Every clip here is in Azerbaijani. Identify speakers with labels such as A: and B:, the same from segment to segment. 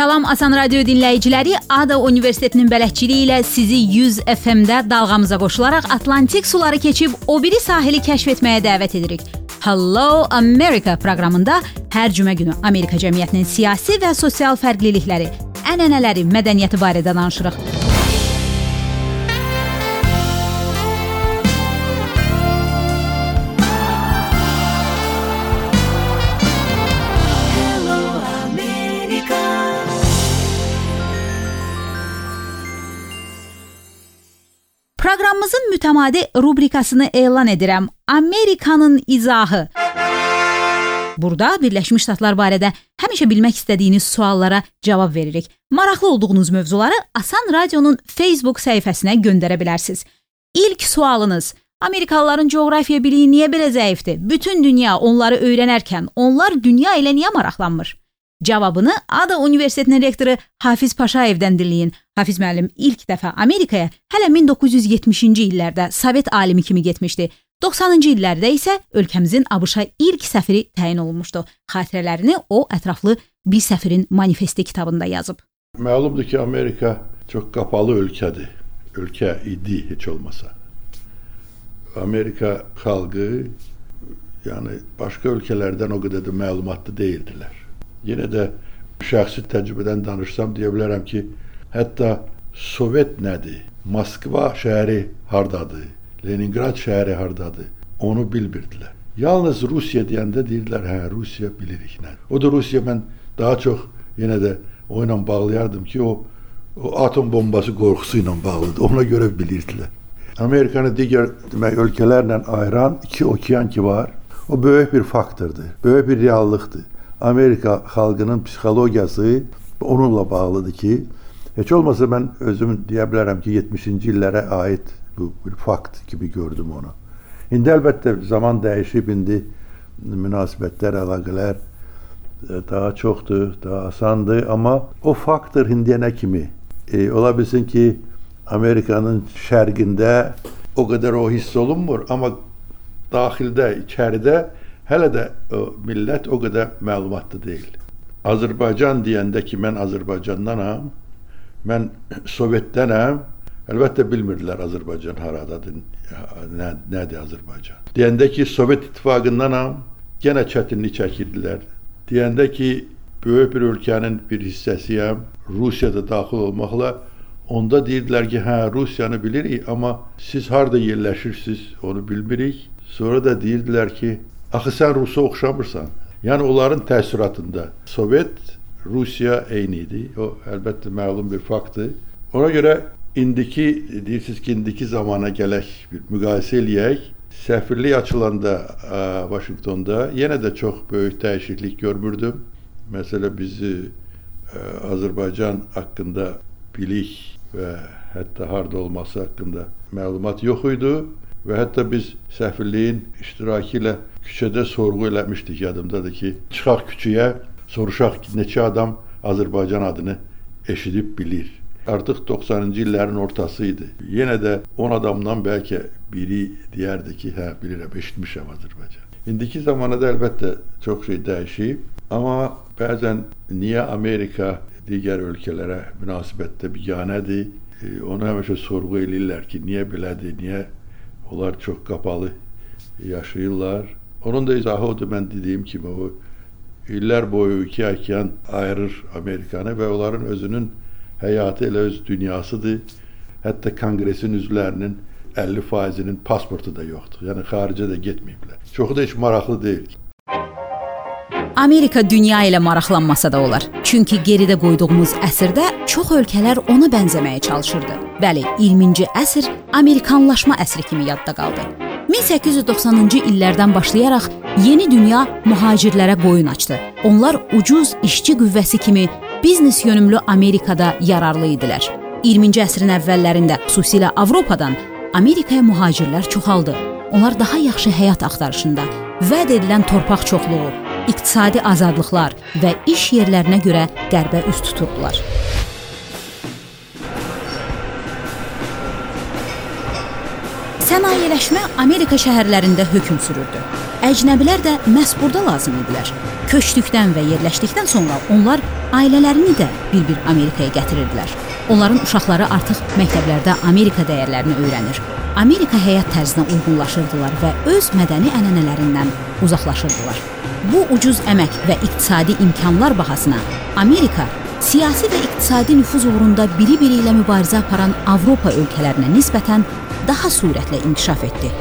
A: Salam Asan Radio dinləyiciləri, Ada Universitetinin bələdçiliyi ilə sizi 100 FM-də dalğamıza qoşularaq Atlantik suları keçib o biri sahili kəşf etməyə dəvət edirik. Hello America proqramında hər cümə günü Amerika cəmiyyətinin siyasi və sosial fərqlilikləri, ənənələri, mədəniyyəti barədə danışırıq. Proqramımızın mütəmadi rubrikasını elan edirəm. Amerikanın izahı. Burada Birləşmiş Ştatlar barədə həmişə bilmək istədiyiniz suallara cavab veririk. Maraqlı olduğunuz mövzuları Asan Radionun Facebook səhifəsinə göndərə bilərsiniz. İlk sualınız: Amerikalıların coğrafiya biliyi niyə belə zəifdir? Bütün dünya onları öyrənərkən onlar dünya ilə niyə maraqlanmır? Cavabını Ada Universitetinin rektoru Hafiz Paşayevdən dinləyin. Hafiz müəllim ilk dəfə Amerikaya hələ 1970-ci illərdə Sovet alimi kimi getmişdi. 90-cı illərdə isə ölkəmizin ABŞ-a ilk səfiri təyin olunmuşdu. Xatirələrini o ətraflı bir səfirin manifesti kitabında yazıb.
B: Məlumdur ki, Amerika çox qapalı ölkədir. Ölkə idi heç olmasa. Amerika xalqı yəni başqa ölkələrdən o qədər də məlumatlı deyildilər. Yenə də şəxsi təcrübədən danışsam deyə bilərəm ki, hətta Sovet nədir? Moskva şəhəri hardadır? Leningrad şəhəri hardadır? Onu bilmirdilər. Yalnız Rusiya deyəndə deyirdilər, hə, Rusiya bilirik nə. O da Rusiya mən daha çox yenə də o ilə bağlayardım ki, o o atom bombası qorxusu ilə bağlıdır. Ona görə bilirdilər. Amerikanı digər demək ölkələrlə ayıran iki okean ki var. O böyük bir faktordur, böyük bir reallıqdır. Amerika xalqının psixologiyası onunla bağlıdır ki, heç olmasa mən özüm deyə bilərəm ki, 70-ci illərə aid bu bir fakt kimi gördüm onu. İndi əlbəttə zaman dəyişib, indi münasibətlər, əlaqələr e, daha çoxdur, daha asandır, amma o faktor indiyə nə kimi? E, ola bilsin ki, Amerikanın şərqində o qədər o hiss olunmur, amma daxildə, içəridə hələ də o millət o qədər məlumatlı deyil. Azərbaycan deyəndə ki, mən Azərbaycandanam, mən Sovetdənəm, əlbəttə bilmirdilər Azərbaycan haradadır, nə, nədir Azərbaycan. Deyəndə ki, Sovet İttifaqındanam, yenə çətinlik çəkirdilər. Deyəndə ki, böyük bir ölkənin bir hissəsiyəm, Rusiyada daxil olmaqla onda deyirdilər ki, hə, Rusiyanı bilirik, amma siz harda yerləşirsiniz, onu bilmirik. Sonra da deyirdilər ki, Axı sən Rusa oxşamırsan. Yəni onların təəssüratında Sovet Rusiya eyni idi. O əlbəttə məlum bir faktdır. Ona görə indiki deyirsiniz ki, indiki zamana gələk bir müqayisə eləyək. Səfirlik açılanda ə, Vaşinqtonda yenə də çox böyük dəyişiklik görmürdüm. Məsələ bizi ə, Azərbaycan haqqında bilik və hətta harda olması haqqında məlumat yox idi və hətta biz səfirliyin iştirakı ilə küçədə sorğu eləmişdik yadımdadır ki, çıxaq küçəyə, soruşaq ki, neçə adam Azərbaycan adını eşidib bilir. Artıq 90-cı illərin ortası idi. Yenə də 10 adamdan bəlkə biri deyərdi ki, hə, bilirəm, eşitmişəm Azərbaycan. İndiki zamanada əlbəttə çox şey dəyişib, amma bəzən niyə Amerika digər ölkələrə münasibətdə biganədir? E, onu həmişə sorğu eləyirlər ki, niyə belədir, niyə onlar çox qapalı yaşayırlar. Onun da izahı odur mən dediyim kimi o illər boyu iki okean ayırır Amerikanı və onların özünün həyatı elə öz dünyasıdır. Hətta konqresin üzvlərinin 50 faizinin pasportu da yoxdur. Yəni xaricə də getməyiblər. Çoxu da heç maraqlı deyil.
A: Amerika dünya ilə maraqlanmasa da olar. Çünki geridə qoyduğumuz əsrdə çox ölkələr ona bənzəməyə çalışırdı. Bəli, 20-ci əsr Amerikanlaşma əsri kimi yadda qaldı. 1890-cı illərdən başlayaraq yeni dünya mühacirlərə qoyun açdı. Onlar ucuz işçi qüvvəsi kimi biznes yönümlü Amerikada yararlı idilər. 20-ci əsrin əvvəllərində xüsusilə Avropadan Amerikaya mühacirlər çoxaldı. Onlar daha yaxşı həyat axtarışında, vəd edilən torpaq çoxluğu, iqtisadi azadlıqlar və iş yerlərinə görə qərbə üst tuturdular. Sənayeləşmə Amerika şəhərlərində hökm sürürdü. Əcnəbilər də məhz burada lazım idilər. Köçdükdən və yerləşdikdən sonra onlar ailələrini də bir-bir Amerikaya gətirirdilər. Onların uşaqları artıq məktəblərdə Amerika dəyərlərini öyrənir. Amerika həyat tərzinə uyğunlaşırdılar və öz mədəni ənənələrindən uzaqlaşırdılar. Bu ucuz əmək və iqtisadi imkanlar bahasına Amerika siyasi və iqtisadi nüfuz uğrunda biri-biri ilə mübarizə aparan Avropa ölkələrinə nisbətən daha sürətlə inkişaf etdi.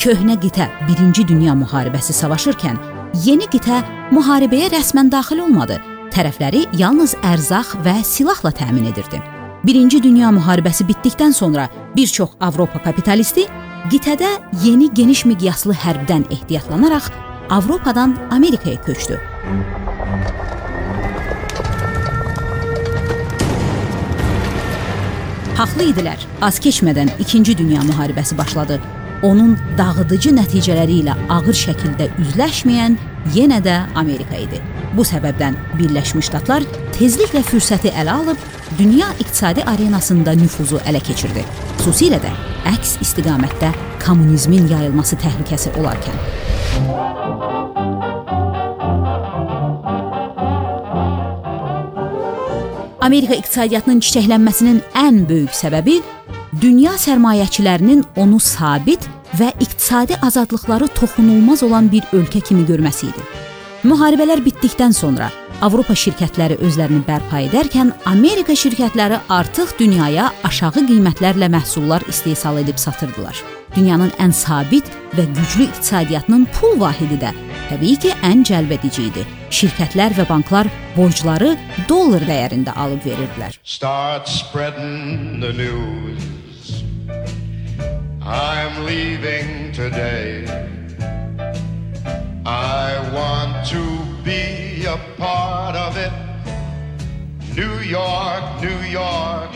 A: Köhnə qitə 1-ci Dünya müharibəsi savaşırkən, yeni qitə müharibəyə rəsmən daxil olmadı. Tərəfləri yalnız ərzaq və silahla təmin edirdi. 1-ci Dünya müharibəsi bitdikdən sonra bir çox Avropa kapitalisti qitədə yeni geniş miqyaslı hərbdən ehtiyatlanaraq Avropadan Amerikaya köçdü. Haqlı idilər. Az keçmədən 2-ci Dünya müharibəsi başladı onun dağıdıcı nəticələri ilə ağır şəkildə üzləşməyən yenə də Amerika idi. Bu səbəbdən Birləşmiş Ştatlar tezliklə fürsəti ələ alıb dünya iqtisadi arenasında nüfuzu ələ keçirdi. Xüsusilə də əks istiqamətdə kommunizmin yayılması təhlükəsi olarkən. Amerika iqtisadiyyatının çiçəklənməsinin ən böyük səbəbi dünya sərmayəçilərinin onu sabit və iqtisadi azadlıqları toxunulmaz olan bir ölkə kimi görməsi idi. Müharibələr bitdikdən sonra Avropa şirkətləri özlərini bərpa edərkən Amerika şirkətləri artıq dünyaya aşağı qiymətlərlə məhsullar istehsal edib satırdılar. Dünyanın ən sabit və güclü iqtisadiyyatının pul vahidi də təbii ki, ən cəlbedici idi. Şirkətlər və banklar borcları dollar dəyərində alıb verirdilər. Start spreading the news. I'm leaving today. I want to be a part of it. New York, New York.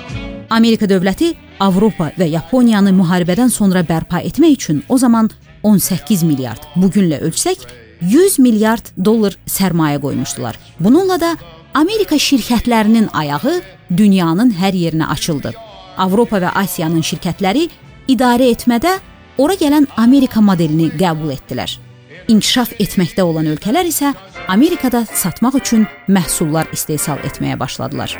A: Amerika dövləti Avropa və Yaponiyanı müharibədən sonra bərpa etmək üçün o zaman 18 milyard, bu günlə ölçsək 100 milyard dollar sərmayə qoymuşdular. Bununla da Amerika şirkətlərinin ayağı dünyanın hər yerinə açıldı. Avropa və Asiyanın şirkətləri idarə etmədə ora gələn Amerika modelini qəbul etdilər. İnkişaf etməkdə olan ölkələr isə Amerikada satmaq üçün məhsullar istehsal etməyə başladılar.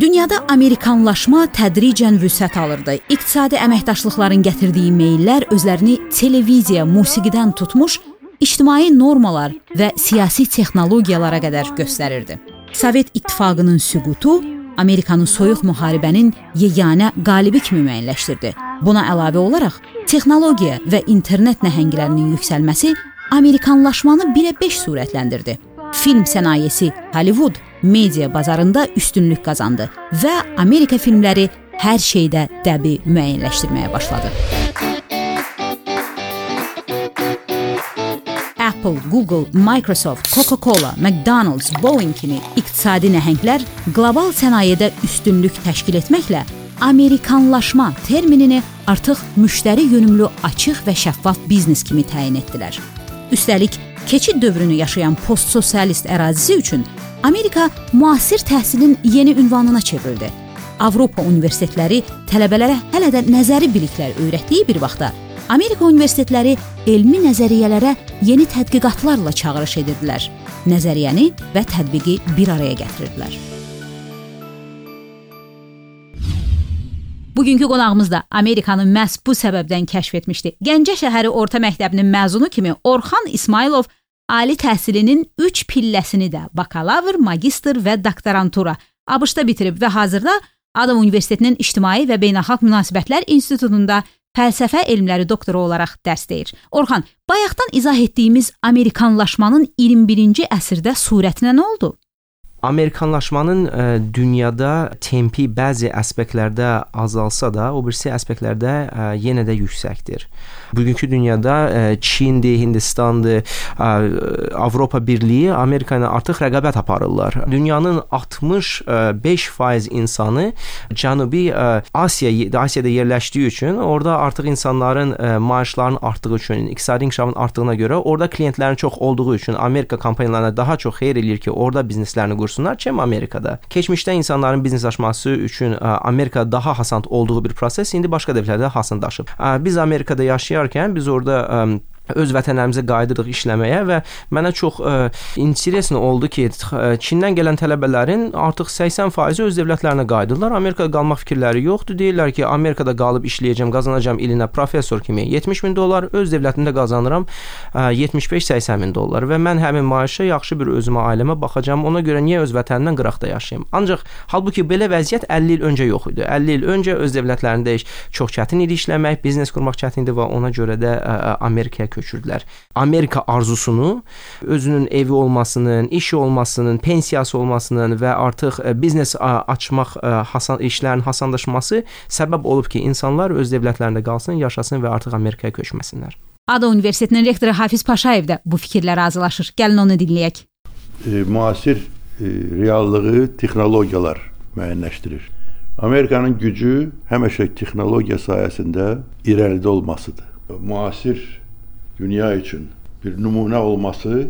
A: Dünyada amerikanlaşma tədricən vüsət alırdı. İqtisadi əməkdaşlıqların gətirdiyi meyllər özlərini televiziya, musiqidən tutmuş ictimai normalar və siyasi texnologiyalara qədər göstərirdi. Sovet İttifaqının süqutu Amerikanı soyuq müharibənin yeganə qalibi kimi müəyyənləşdirdi. Buna əlavə olaraq texnologiya və internet nəhənglərinin yüksəlməsi Amerikanlaşmanı birə 5 sürətləndirdi. Film sənayesi Hollywood media bazarında üstünlük qazandı və Amerika filmləri hər şeydə dəbi müəyyənləşdirməyə başladı. Apple, Google, Microsoft, Coca-Cola, McDonald's, Boeing kimi iqtisadi nəhənglər qlobal sənayedə üstünlük təşkil etməklə Amerikanlaşma terminini artıq müştəri yönümlü açıq və şəffaf biznes kimi təyin etdilər. Üstəlik, keçid dövrünü yaşayan postsosialist ərazisi üçün Amerika müasir təhsilin yeni ünvanına çevrildi. Avropa universitetləri tələbələrə hələ də nəzəri biliklər öyrətdiyi bir vaxtda Amerika universitetləri elmi nəzəriyyələrə yeni tədqiqatlarla çağırış edirdilər. Nəzəriyyəni və tətbiqi bir araya gətirirdilər. Bugünkü qonağımız da Amerikanı məhz bu səbəbdən kəşf etmişdi. Gəncə şəhəri orta məktəbinin məzunu kimi Orxan İsmailov ali təhsilinin 3 pilləsini də bakalavr, magistr və doktorantura ABŞ-da bitirib və hazırda Adam Universitetinin İctimai və Beynəlxalq Münasibətlər İnstitutunda fəlsəfə elmləri doktoru olaraq dərs deyir. Orxan, bayaqdan izah etdiyimiz Amerikanlaşmanın 21-ci əsrdə surətinə nə oldu?
C: Amerikanlaşmanın ə, e, dünyada tempi bəzi aspektlərdə azalsa da, o birisi aspektlərdə ə, e, yenə də yüksəkdir. Bugünkü dünyada ə, e, Çindir, Hindistandır, ə, Avropa Birliyi Amerika ilə artıq rəqabət aparırlar. Dünyanın 65% insanı Cənubi ə, Asiya Asiyada yerləşdiyi üçün orada artıq insanların ə, maaşlarının artdığı üçün, iqtisadi inkişafın artdığına görə orada klientlərin çox olduğu üçün Amerika kompaniyalarına daha çox xeyir eləyir ki, orada bizneslərini qursun buyursunlar kim Amerikada. Keçmişdə insanların bizneslaşması üçün e, Amerika daha hasant olduğu bir proses indi başqa dövlətlərdə hasantlaşıb. E, biz Amerikada yaşayarkən biz orada e, öz vətənlərimizə qayıdırıq işləməyə və mənə çox ə, e, interesin oldu ki, e, Çindən gələn tələbələrin artıq 80% öz dövlətlərinə qayıdırlar. Amerikada qalmaq fikirləri yoxdur. Deyirlər ki, Amerikada qalıb işləyəcəm, qazanacağam ilinə professor kimi 70 min dollar, öz dövlətimdə qazanıram 75-80 e, min dollar və mən həmin maaşa yaxşı bir özümə, ailəmə baxacağam. Ona görə niyə öz vətənimdən qıraqda yaşayım? Ancaq halbuki belə vəziyyət 50 il öncə yox idi. 50 il öncə öz dövlətlərində çox çətin idi işləmək, biznes qurmaq çətin idi və ona görə də ə, Amerikaya köçürdülər. Amerika arzusunu özünün evi olmasının, işi olmasının, pensiyası olmasının və artıq e, biznes açmaq e, hasan işlərin hasanlaşması səbəb olub ki, insanlar öz dövlətlərində qalsın, yaşasın və artıq Amerikaya köçməsinlər.
A: Ada Universitetinin rektoru Hafiz Paşayev də bu fikirlərə razılaşır. Gəlin onu dinləyək.
B: E, müasir e, reallığı texnologiyalar müəyyənləşdirir. Amerikanın gücü həmişə texnologiya sayəsində irəlidə olmasıdır. Müasir dünya üçün bir nümunə olması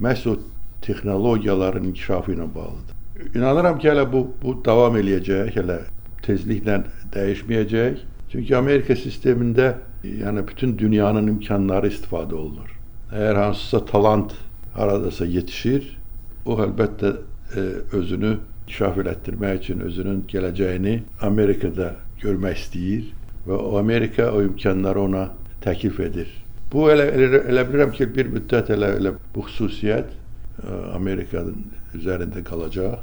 B: məhz o texnologiyaların inkişafı ilə bağlıdır. İnanıram ki, hələ bu bu davam eləyəcək, hələ tezliklə dəyişməyəcək. Çünki Amerika sistemində yəni bütün dünyanın imkanları istifadə olunur. Əgər hansısa talant haradasa yetişir, o əlbəttə e, özünü inkişaf elətdirmək üçün özünün gələcəyini Amerikada görmək istəyir və o Amerika o imkanları ona təklif edir. Bu elə, elə, elə bilirəm ki, bir müddət elə, elə bu xüsusiyyət e, Amerikanın üzərində qalacaq.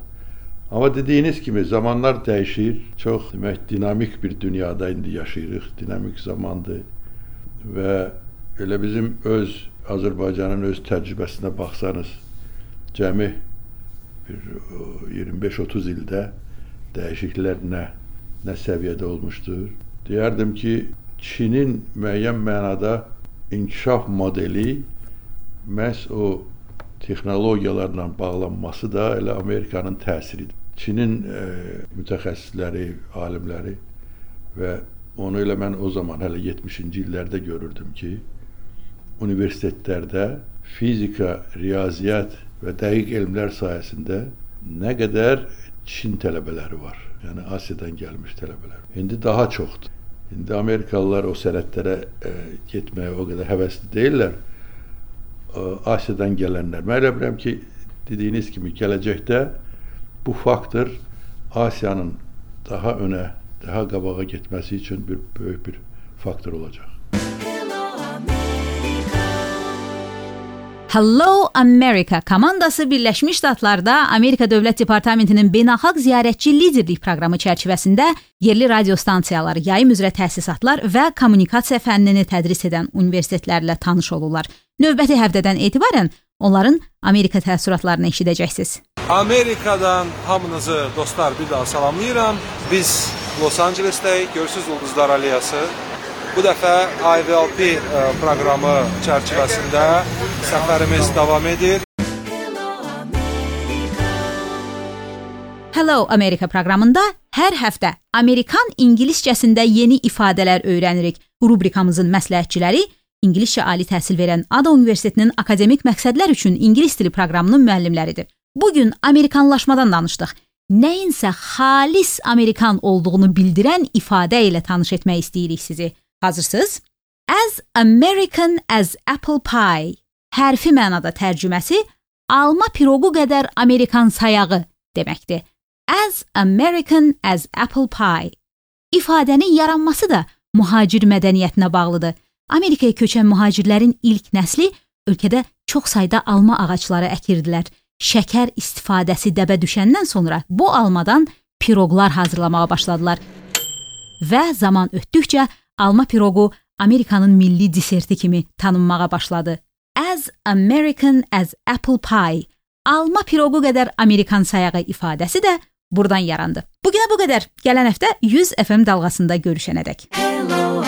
B: Amma dediyiniz kimi zamanlar dəyişir. Çox demək dinamik bir dünyada indi yaşayırıq. Dinamik zamandır və elə bizim öz Azərbaycanın öz təcrübəsinə baxsanız, cəmi bir 25-30 ildə dəyişikliklər nə nə səviyyədə olmuşdur. Deyərdim ki, Çinin müəyyən mənada inkişaf modeli məhz o texnologiyalarla bağlanması da elə Amerikanın təsiridir. Çinin e, mütəxəssisləri, alimləri və onu elə mən o zaman hələ 70-ci illərdə görürdüm ki, universitetlərdə fizika, riyaziyyat və dəqiq elmlər sayəsində nə qədər Çin tələbələri var. Yəni Asiyadan gəlmiş tələbələr. İndi daha çoxdur. İndi Amerikalılar o sənədlərə e, getməyə o qədər həvəsli deyillər. E, Asiyadan gələnlər. Mən elə bilirəm ki, dediyiniz kimi gələcəkdə bu faktor Asiyanın daha önə, daha qabağa getməsi üçün bir böyük bir faktor olacaq.
A: Hello America komandası Birləşmiş Ştatlarda Amerika Dövlət Departamentinin beynəlxalq ziyarətçi liderlik proqramı çərçivəsində yerli radio stansiyaları, yayım üzrə təsisatlar və kommunikasiya fənnini tədris edən universitetlərlə tanış olurlar. Növbəti həftədən etibarən onların Amerika təəssüratlarını eşidəcəksiniz.
D: Amerikadan hamınızı dostlar bir daha salamlayıram. Biz Los Angeles'təyik. Görürsüz Ulduzlar Aliyası. Bu dəfə IVLP e, proqramı çərçivəsində səfərimiz davam edir.
A: Hello America proqramında hər həftə Amerikan ingiliscəsində yeni ifadələr öyrənirik. Rubrikamızın məsləhətçiləri ingiliscə ali təhsil verən Ada Universitetinin akademik məqsədlər üçün ingilis dili proqramının müəllimləridir. Bu gün Amerikanlaşmadan danışdıq. Nəyinsə xalis Amerikan olduğunu bildirən ifadə ilə tanış etmək istəyirik sizi. Hazırsınız? As American as apple pie hərfi mənada tərcüməsi alma piroqu qədər Amerikan sayağı deməkdir. As American as apple pie. İfadənin yaranması da mühacir mədəniyyətinə bağlıdır. Amerikaya köçən mühacirlərin ilk nəsli ölkədə çox sayda alma ağacları əkirdilər. Şəkər istifadəsi dəbə düşəndən sonra bu almadan piroqlar hazırlamağa başladılar. Və zaman ötdükcə alma piroqu Amerikanın milli deserti kimi tanınmağa başladı. As American as apple pie. Alma piroqu qədər Amerikan sayağı ifadəsi də buradan yarandı. Bu günə bu qədər. Gələn həftə 100 FM dalğasında görüşənədək. Hello,